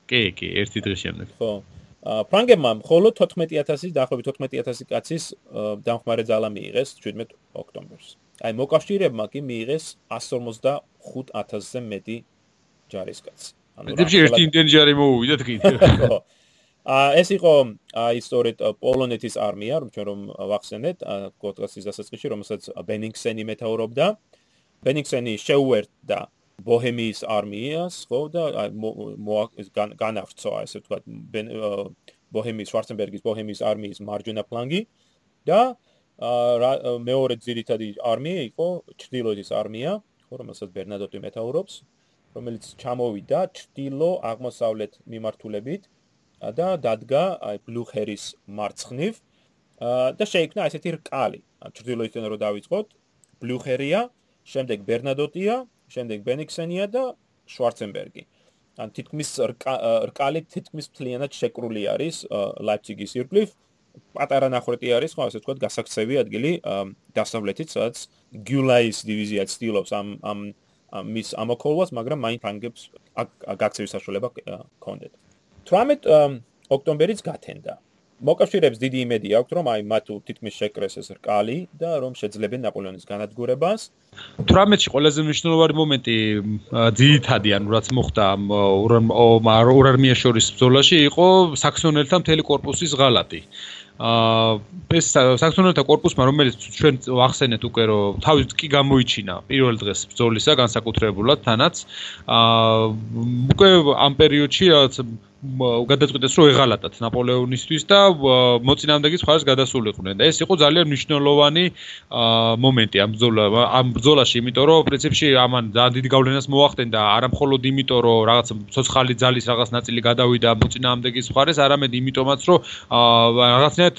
კი, კი, ერთი დღის შემდეგ. ხო. ა ფრანგებმა მხოლოდ 14000 დაახლოებით 14000 კაცის დამხმარე ძალა მიიღეს 17 ოქტომბერს. აი მოკავშირეებმა კი მიიღეს 155000-ზე მეტი ჯარისკაცი. ანუ დებში ერთი იმდენი ჯარი მოუვიდა თქვით. აა (laughs) ეს იყო აი სწორედ პოლონეთის არმია, რომ ჩვენ რომ ვახსენეთ, კოტკასის დასაწყისში, რომელსაც ბენინგსენი მეთაურობდა. ბენინგსენი შეუერთდა ბოჰემიის არმიას, ხო და განავრცო ასე ვთქვათ ბოჰემიის შვარცენბერგის ბოჰემიის არმიის მარჯვენა ფლანგი და მეორე ძირითადი არმია იყო ჩრდილოეთის არმია, ხო რომელსაც ბერნადოტი მეთაურობს. რომელიც ჩამოვიდა ჩtildeო აღმოსავლეთ მიმართულებით და დადგა აი ბლუხერის მარცხნივ და შეიქმნა ესეთი რკალი. ჩtildeოიდან რო დავიწყოთ, ბლუხერია, შემდეგ ბერნადოტია, შემდეგ ბენიქსენია და შვარცენბერგი. ან თითქმის რკალი თითქმის მთლიანად შეკრული არის ლაიფციგის ირგვლივ. პატარა ნახრეტი არის, ხო, ასე ვთქვათ, გასაქცევი ადგილი დასავლეთით, სადაც გიულაის დივიზია ცდილობს ამ ამ მის ამოქოლვას, მაგრამ მაინ ფრანგებს გაქცევის საშუალება ჰქონდათ. 18 ოქტომბერიც გათენდა. მოკავშირეებს დიდი იმედი აქვთ, რომ აი მათ თითქმის შეკრეს ეს რკალი და რომ შეძლებენ ნაპოლეონის განადგურებას. 18-ში ყველაზე მნიშვნელოვანი მომენტი ძირითადი, ანუ რაც მოხდა ორ ორ არმიას შორის ბრძოლაში, იყო საქსონელთა მთელი корпуსის ღალატი. აა ეს საქსონელთა корпуსმა რომელიც ჩვენ ახსენეთ უკვე რომ თავის კი გამოიჩინა პირველ დღეს ბრძოლისა განსაკუთრებულად თანაც აა უკვე ამ პერიოდში რაღაც გადაწყვიტეს რომ ეღალატათ ნაპოლეონისთვის და მოწინააღმდეგის მხარეს გადასულიყვნენ და ეს იყო ძალიან მნიშვნელოვანი მომენტი ამ ბრძოლა ამ ბრძოლაში იმიტომ რომ პრინციპში ამან ძალიან დიდი გავლენას მოახდენ და არა მხოლოდ იმიტომ რომ რაღაც ცოცხალი ძალის რაღაც ნაწილი გადავიდა მოწინააღმდეგის მხარეს არამედ იმიტომაც რომ რაღაცნაირად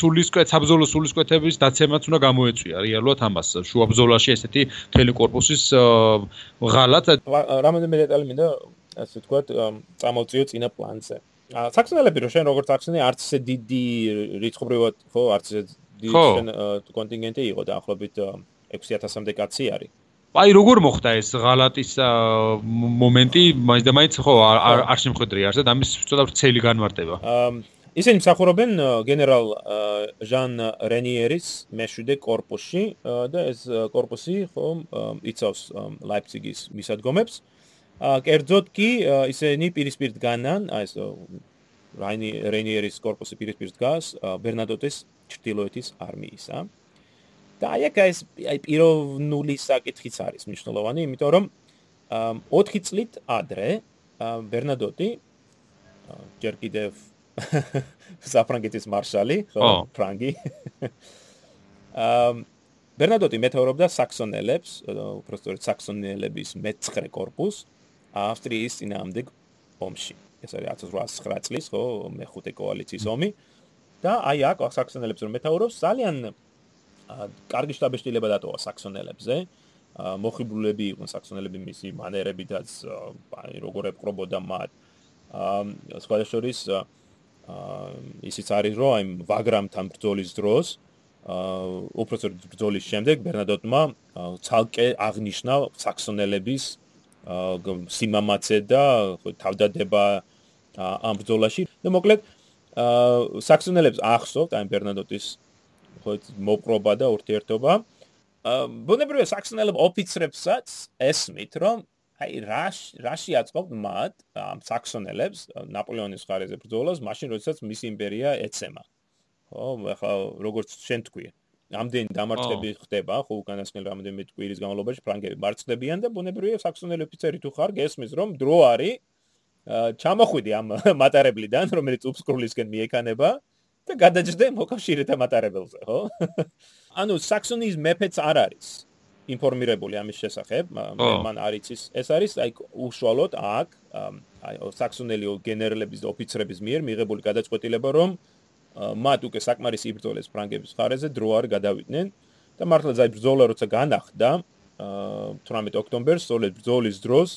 სულისკვეთ საბრძოლო სულისკვეთების დაცემაც უნდა გამოეწვია რეალურად ამას შუა ბრძოლაში ესეთი მთელი კორპუსის ღალატ რამოდენიმე დეტალი მინდა ასე ვთქვათ, წამოვწიო წინა პლანზე. საქსონელები რო შენ როგორც საქსონი არც ისე დიდი რიცხობრივად ხო არც ისე დიდი შენ კონტინგენტი იყო დაახლოებით 6000-მდე კაცი არის. აი როგორ მოხდა ეს ღალატის მომენტი, მაინც და მაინც ხო არ არ შემხედრია არც და ამის ცოტა ვრცელი განმარტება. ისინი მსახურობენ გენერალ ჟან რენიერის მეშვიდე корпуსში და ეს корпуსი ხო იცავს ლაიფციგის მისადგომებს. აა კერძოდ კი ისინი პირისპირ დგანან, აი ეს რაინი რენიერის корпуსი პირისპირ დგას ბერნადოტეს ჩრდილოეთის არმიისა. და აი აქ ეს აი პიროვნული საკითხიც არის მნიშვნელოვანი, იმიტომ რომ 4 წლით ადრე ბერნადოტი ჯერ კიდევ (laughs) საფრანგეთის მარშალი, ხო, ფრანგი. (laughs) ამ ბერნადოტი მეთაურობდა საქსონელებს, უბრალოდ საქსონელების მეცხრე корпуს. აა ავსტრიის წინააღმდეგ ომში. ეს არის 1809 წლის, ხო, მეხუთე კოალიციის ომი. და აი აქ საქსონელებს რომ მეთაურობს, ძალიან კარგი შტაბეშტილება დატოვა საქსონელებზე. მოხიბლულები იყვნენ საქსონელები მისი მანერებითაც, აი როგორ ეპყრობოდა მათ. აა სხვადასხვა ის ისიც არის რომ აი ვაგრამთან ბრძოლის დროს აა უпроцент ბრძოლის შემდეგ ბერნადოტმა ცალკე აღნიშნა საქსონელების აა სიმამაცე და თავდადება ამ ბრძოლაში. და მოკლედ საქსონელებს ახსოვთ აი ბერნადოტის ხო მოპრობა და ურთიერთობა. ბუნებრივია საქსონელებს ოფიცრებსაც ესმით რომ აი რაშ რაში აწყობ მათ ამ საქსონელებს ნაპოლეონის ხარეზე ბრძოლას მაშინ როდესაც მისი იმპერია ეცემა. ხო ახლა როგორც შენ თქვი ამდენ დამარცხები ხდება ხო უკანასკნელ რამდენიმე კვირის განმავლობაში ფრანგები მარცხდებიან და ბუნებრივია საქსონელი ოფიცერი თუ ხარ გესმის რომ დრო არის ჩამოხვიდი ამ (laughs) მატარებლიდან, რომელიც უფსკრულისკენ მიეკანება და გადაჯდე მოკავშირეთა მატარებელზე, ხო? (laughs) ანუ საქსონიის მეფეც არ არის ინფორმირებული ამის შესახებ, მან არიცის. ეს არის აი უშუალოდ აქ აი საქსონელი გენერლების და ოფიცრების მიერ მიღებული გადაწყვეტილება, რომ მათ უკვე საკმარის იბრძოლეს ფრანგების ხარეზე დრო არ გადავიდნენ და მართლა ზაი ბრძოლა როცა განახდა 18 ოქტომბერს, სწორედ ბრძოლის დროს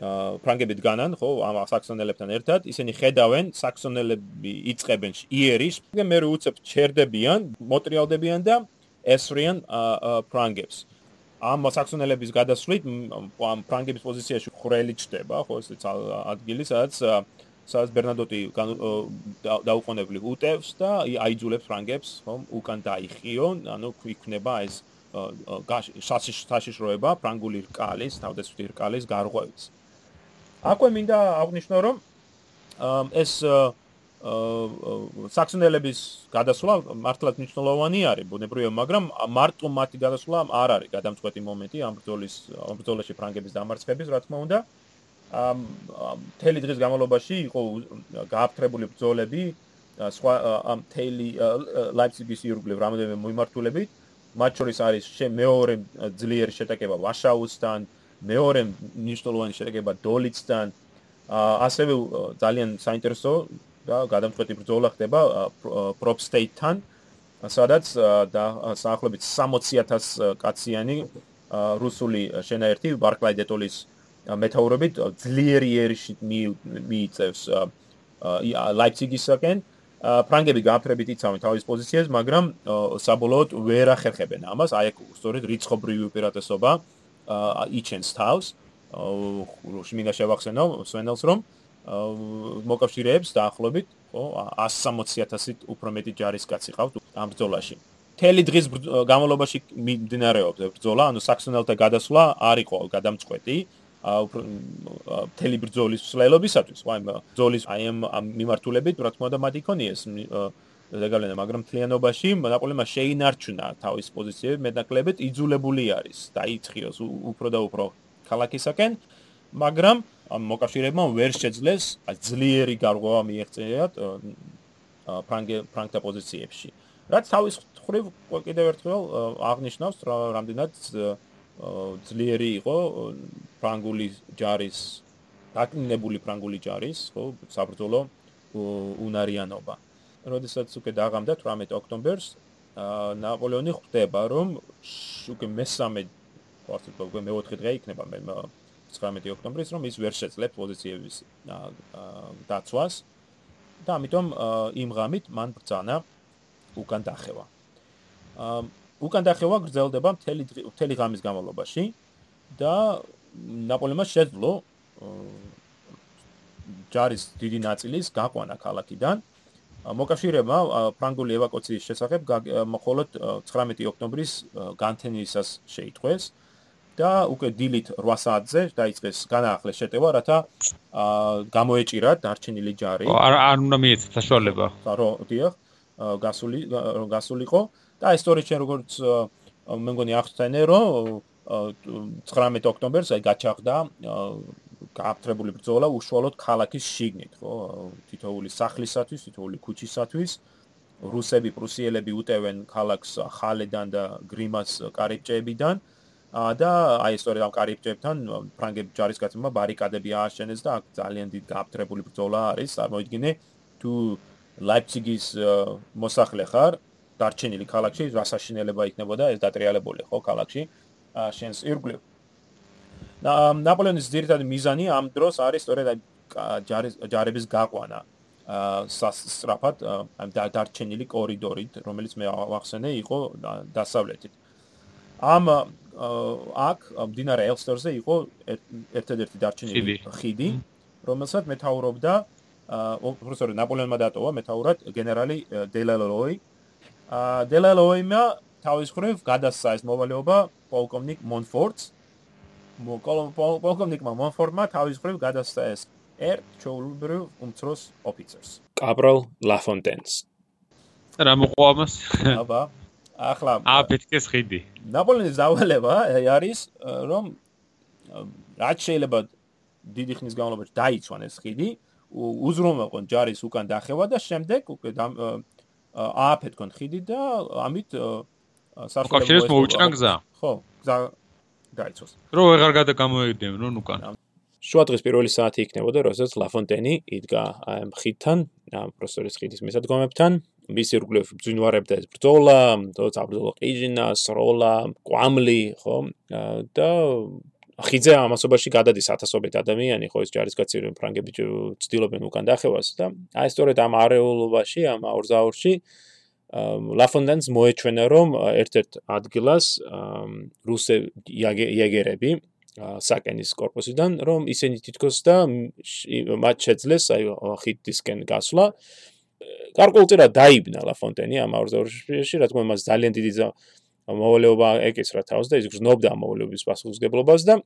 ფრანგები დგანან, ხო, ამ საქსონელებთან ერთად, ისინი ხედავენ საქსონელები იწებენ იერის, და მე უცებ ჩერდებიან, მოტრიალდებიან და ესრიან ფრანგებს. ამ საქსონელების გადასვლით ამ ფრანგების პოზიციაში ხრელი ჩდება, ხო, ეს ადგილი, სადაც სადაც ბერნადოტი დაუყოვნებლი უტევს და აიძულებს ფრანგებს, ხო, უკან დაიხიონ, ანუ იქნება ეს შაშიშროება ფრანგული რკალის, თავდაცვითი რკალის გარღვევის. აკვე მინდა აღნიშნო რომ ეს საქსონელების გადასვლა მართლაც მნიშვნელოვანი არის ბუნებრივია მაგრამ მარტო მათი გადასვლა არ არის გადამწყვეტი მომენტი ამ ბრძოლის ამ ბრძოლაში ფრანგების დამარცხების რა თქმა უნდა ამ თელი დღის განმავლობაში იყო გააფთრებული ბრძოლები სხვა ამ თელი ლაიფციგის ირგვლივ რამოდენიმე მიმართულებით. მათ შორის არის მეორე ძლიერი შეტაკება ვაშაუსთან მეორე ნიშნულოვანი შედეგება დოლიცთან ასევე ძალიან საინტერესო და გადამწყვეტი ბრძოლა ხდება პროპსტეიტთან სადაც და საახლობით 60000 კაციანი რუსული შენაერთი ბარკლაი დეტოლის მეტაურობით ძლიერი ერიში მიიწევს ლაიფციგისაკენ ფრანგები გააფრებით იცავენ თავის პოზიციას მაგრამ საბოლოოდ ვერ ახერხებენ ამას აი ეს სწორედ რიცხობრივი უპირატესობა იჩენს თავს მინდა შევახსენო სვენელს რომ მოკავშირეებს დაახლოებით ხო 160000-ით უფრო მეტი ჯარისკაცი ყავთ ამ ბრძოლაში. თელი დღის განმავლობაში მიმდინარეობს ბრძოლა, ანუ საქსონელთა გადასვლა არ იყო გადამწყვეტი. უფრო თელი ბრძოლის მსვლელობისათვის, აი ბრძოლის აი ამ მიმართულებით, რა თქმა უნდა, მათ იქონიეს ზეგავლენა, მაგრამ თლიანობაში ნაპოლეონმა შეინარჩუნა თავის პოზიციები, მეტნაკლებად იძულებული არის დაიწყიოს უფრო და უფრო ქალაქისაკენ, მაგრამ ამ მოკავშირეებმა ვერ შეძლეს ძლიერი გარღვევა მიეღწიათ ფრანგე ფრანგთა პოზიციებში. რაც თავის ხრივ კიდევ ერთხელ აღნიშნავს, რამდენად ძლიერი იყო ფრანგული ჯარის დაკნინებული ფრანგული ჯარის, ხო, საბრძოლო უნარიანობა. როდესაც უკვე დაღამდა 18 ოქტომბერს, ნაპოლეონი ხვდება, რომ უკვე მესამე პარტია უკვე მეოთხე დღე იქნება მე 19 ოქტომბრის, რომ ის ვერ შეძლებს პოზიციების დაცვას და ამიტომ იმ ღამით მან ბრძანა უკან დახევა. უკან დახევა გრძელდება მთელი მთელი ღამის განმავლობაში და ნაპოლეონმა შეძლო ჯარის დიდი ნაწილის გაყვანა ქალაქიდან მოკავშირეებმა ფრანგული ევაკუაციის შესახებ მხოლოდ 19 ოქტომბრის განთენისას შეიტყვეს და უკვე დილით 8 საათზე დაიწყეს განაახლეს შეტევა, რათა გამოეჭირათ დარჩენილი ჯარი. არ არ უნდა მიეცეთ საშუალება. ხო, დიახ, გასული გასულიყო და ეს სწორედ შენ როგორც მე მგონი ახსენე, რომ 19 ოქტომბერს აი გაჩაღდა გააფთრებული ბრძოლა უშუალოდ ქალაქის შიგნით, ხო? თითოეული სახლისათვის, თითოეული ქუჩისათვის რუსები, პრუსიელები უტევენ ქალაქს ხალედან და გრიმას კარიბჭეებიდან. და აი სწორედ ამ კარიბჭეებთან ფრანგები ჯარისკაცებმა ბარიკადები ააშენეს და აქ ძალიან დიდ გააფთრებული ბრძოლა არის. წარმოიდგინე თუ ლაიფციგის მოსახლე ხარ, დარჩენილი ქალაქში, რა საშინელება იქნებოდა ეს დატრიალებული, ხო, ქალაქში? შენს ირგვლივ ნაპოლეონის ძირითადი მიზანი ამ დროს არის სწორედ ჯარების გაყვანა სასტრაფად ამ დარჩენილი კორიდორით, რომელიც მე ახსენე იყო დასავლეთით. ამ აქ მდინარე ელსტერზე იყო ერთადერთი დარჩენილი ხიდი, რომელსაც მეთაურობდა პროფესორი ნაპოლეონმა დატოვა მეთაურად გენერალი დელელოი. დელელოიმა თავის ხრივ გადასცა ეს მოვალეობა პოლკოვნიკ მონფორტს. პოლკოვნიკმა მონფორტმა თავის ხრივ გადასცა ეს ერთ ჩოულბრუ უმცროს ოფიცერს. კაბრალ ლაფონტენს. რა მოყვამას? აბა, ახლა აფეთკეს ხიდი. ნაპოლეონის დავალება არის რომ რაც შეიძლება დიდი ხნის განმავლობაში დაიცვან ეს ხიდი, უზრუნველყონ ჯარის უკან დახევა და შემდეგ უკვე ააფეთქონ ხიდი და ამით სარწმუნოებას მოუჭრან გზა. ხო, გზა დაიცვას. რო ვეღარ გადაგამოედნევენ უკან. შუადღის პირველი საათი იქნებოდა, როდესაც ლაფონტენი იდგა ამ ხიდთან, ამ პროფესორის ხიდის მისადგომებთან, მისი ირგვლივ ბძინვარებდა ეს ბრძოლა, თორე საბრძოლო ყიჟინა, სროლა, კვამლი, ხო? და ხიძე ამასობაში გადადის ათასობით ადამიანი, ხო ეს ჯარისკაცები ფრანგები ცდილობენ უკან დახევას და აი სწორედ ამ არეულობაში, ამ ორზაურში ლაფონდანს მოეჩვენა რომ ერთ-ერთ ადგილას რუსე იაგერები საკენის корпуსიდან რომ ისინი თითქოს და მათ შეძლეს აი ხიდისკენ გასვლა. გარკვეულწილად დაიბნა ლაფონტენი ამ ორზაურში, რა თქმა უნდა მას ძალიან დიდი მოვალეობა ეკისრა თავს და ის გზნობდა მოვალეობის პასუხისგებლობას და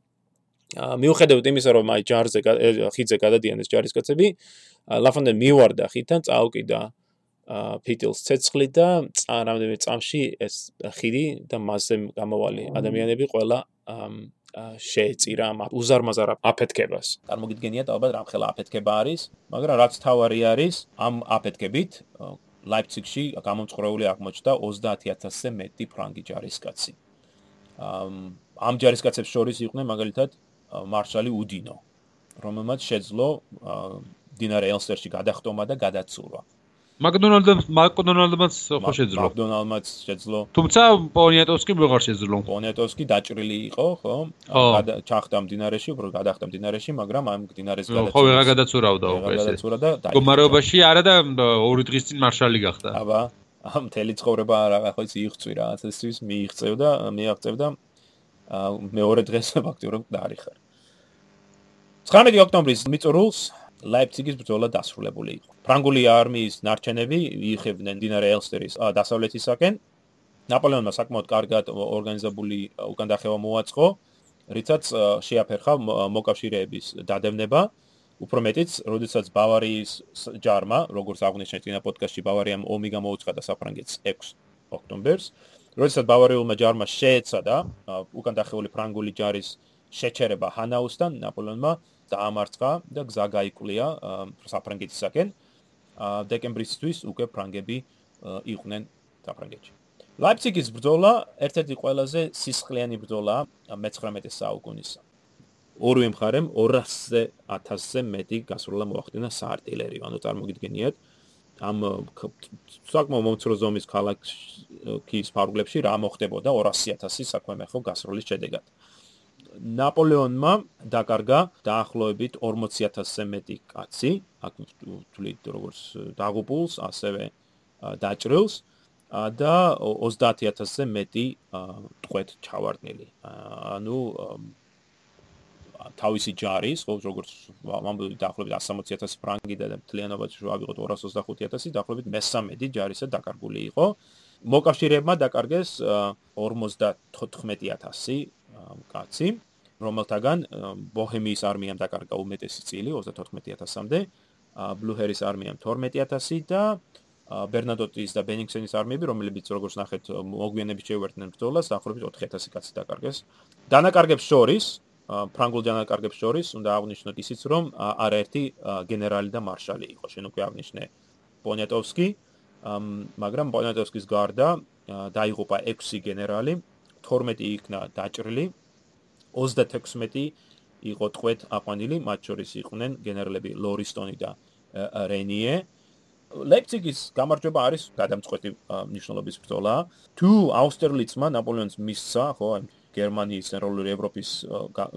მიუხედავად იმისა რომ აი ჯარზე ხიდზე გადადიან ეს ჯარისკაცები ლაფონტენი მივარდა ხიდთან წაუკიდა ფიტილს ცეცხლი და რამდენიმე წამში ეს ხიდი და მასზე გამოვალი ადამიანები ყველა შეეწირა ამ უზარმაზარ აფეთქებას. წარმოგიდგენიათ ალბათ რა ხელა აფეთქება არის, მაგრამ რაც თავარი არის, ამ აფეთქებით ლაიფციგში გამომწყრეული აღმოჩნდა 30000-ზე მეტი ფრანგი ჯარისკაცი. ამ ჯარისკაცებს შორის იყვნენ მაგალითად მარშალი უდინო, რომელმაც შეძლო დინარე ელსტერში გადახტომა და გადაცურვა. მაკდონალდს მაკდონალდმაც ხო შეძლო. მაკდონალდმაც შეძლო. თუმცა პონიატოვსკი ვეღარ შეძლო. პონიატოვსკი დაჭრილი იყო, ხო? ჩახტა მდინარეში, უფრო გადახტა მდინარეში, მაგრამ ამ მდინარეს გადაცურა. ხო, ვეღარ გადაცურავდა უკვე ესე. გადაცურა და მდგომარეობაში არა და ორი დღის წინ მარშალი გახდა. აბა, ამ თელი ცხოვრება რა ხო იცი იღწვი რა, ასეთვის მიიღწევდა, მიაღწევდა. მეორე დღეს (laughs) ფაქტიურად დაარიხარ. 19 ოქტომბრის მიწურულს ლაიფციგის ბრძოლა დასრულებული იყო. ფრანგული არმიის ნარჩენები იხებდნენ დინარე ელსტერის დასავლეთისაკენ. ნაპოლეონმა საკმაოდ კარგად ორგანიზებული უკანდახევა მოაწყო, რითაც შეაფერხა მოკავშირეების დადევნება. უფრო მეტიც, როდესაც ბავარიის ჯარმა, როგორც აღნიშნეთ წინა პოდკასტში, ბავარიამ ომი გამოუცხადა საფრანგეთს 6 ოქტომბერს, როდესაც ბავარიულმა ჯარმა შეეცადა უკანდახეული ფრანგული ჯარის შეჩერება ჰანაუსთან, ნაპოლეონმა დაამარცხა და გზა გაიკვლია საფრანგეთისაკენ. დეკემბრისთვის უკვე ფრანგები იყვნენ საფრანგეთში. ლაიფციგის ბრძოლა ერთ-ერთი ყველაზე სისხლიანი ბრძოლა მე-19 საუკუნისა. ორივე მხარემ 200-ზე 1000-ზე მეტი გასროლა მოახდინა საარტილერიო, ანუ წარმოგიდგენიათ ამ საკმაოდ მომცრო ზომის ქალაქის ფარგლებში რა მოხდებოდა 200.000 საქმე ხო გასროლის შედეგად. ნაპოლეონმა დაკარგა დაახლოებით 40000-ზე მეტი კაცი, აქ თვლით როგორც დაღუპულს, ასევე დაჭრილს და 30000-ზე მეტი ტყვეთ ჩავარდნილი. ანუ თავისი ჯარის, როგორც მომბული დაახლოებით 160000 ფრანგი და მთლიანობაში რო ავიღოთ 225000, დაახლოებით მე-13 ჯარისა დაკარგული იყო. მოკავშირეებმა დაკარგეს 54000 კაცი, რომელთაგან ბოჰემიის არმიამ დაკარგა უმეტესი წილი 34000-მდე, ბლუჰერის არმიამ 12000 და ბერნადოტის და ბენინგსენის არმიები, რომლებიც როგორც ნახეთ, მოგვიანებით შეუერთდნენ ბრძოლას, დაახლოებით 4000 კაცი დაკარგეს. დანაკარგებს შორის, ფრანგულ დანაკარგებს შორის, უნდა აღნიშნოთ ისიც, რომ არაერთი გენერალი და მარშალი იყო, შენ უკვე აღნიშნე პონიატოვსკი, მაგრამ პონიატოვსკის გარდა დაიღუპა 6 გენერალი, 12 იქნა დაჭრილი 36 იყო ტყვეთ აყვანილი მათ შორის იყვნენ გენერლები ლორისტონი და რენიე ლეიპციგის გამარჯვება არის გადამწყვეტი მნიშვნელობის ბრძოლა თუ აუსტერლიცმა ნაპოლეონს მისცა ხო გერმანიის ცენტრალური ევროპის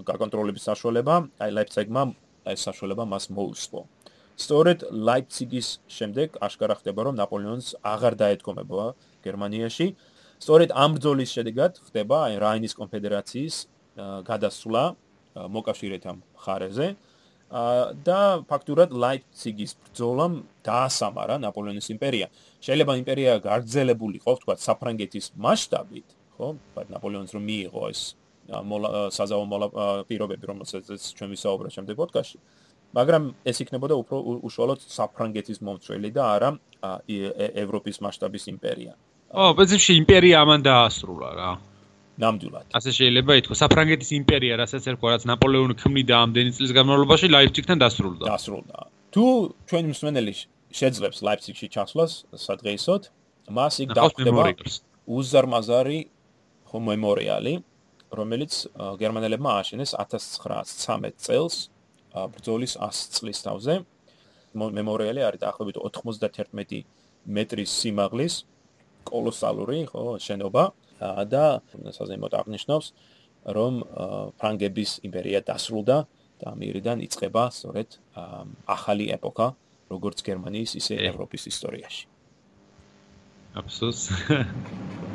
გაკონტროლების საშუალება, აი ლაიფციგმა ეს საშუალება მას მოუსწო. სწორედ ლაიფციგის შემდეგ აშკარა ხდება, რომ ნაპოლეონს აღარ დაეთქომება გერმანიაში. სწორედ ამ ბრძოლის შედეგად ხდება აი რაინის კონფედერაციის გადასვლა მოკავშირეთა მხარეზე და ფაქტურად ლაიფციგის ბრძოლამ დაასამარა ნაპოლეონის იმპერია. შეიძლება იმპერია გააგრძელებულიყო, თქვა საფრანგეთის მასშტაბით, ხო? მაგრამ ნაპოლეონს რომ მიიღო ეს საზავო პირობები, რომელსაც ჩვენ ვისაუბრეთ შემდეგ პოდკასტში. მაგრამ ეს იქნებოდა უფრო უშუალოდ საფრანგეთის მომწველი და არა ევროპის მასშტაბის იმპერია. ო, პრინციპში იმპერია ამან დაასრულა რა. ნამდვილად. ასე შეიძლება ითქვას, საფრანგეთის იმპერია, რასაც ერქვა, რაც ნაპოლეონი ქმნიდა ამდენი წლის განმავლობაში, ლაიფციგთან დასრულდა. დასრულდა. თუ ჩვენ მსმენელი შეძლებს ლაიფციგში ჩასვლას სადღეისოდ, მას იქ დახვდება უზარმაზარი ხომემორიალი, რომელიც გერმანელებმა ააშენეს 1913 წელს ბრძოლის 100 წლის თავზე. მემორიალი არის დაახლოებით 91 მეტრის სიმაღლის კოლოსალური, ხო, შენობა. და საზეიმოდ აღნიშნავს, რომ ფრანგების იმპერია დასრულდა და ამირიდან იწყება სწორედ ახალი ეპოქა, როგორც გერმანიის, ისე ევროპის ისტორიაში. აბსოლუტს (laughs)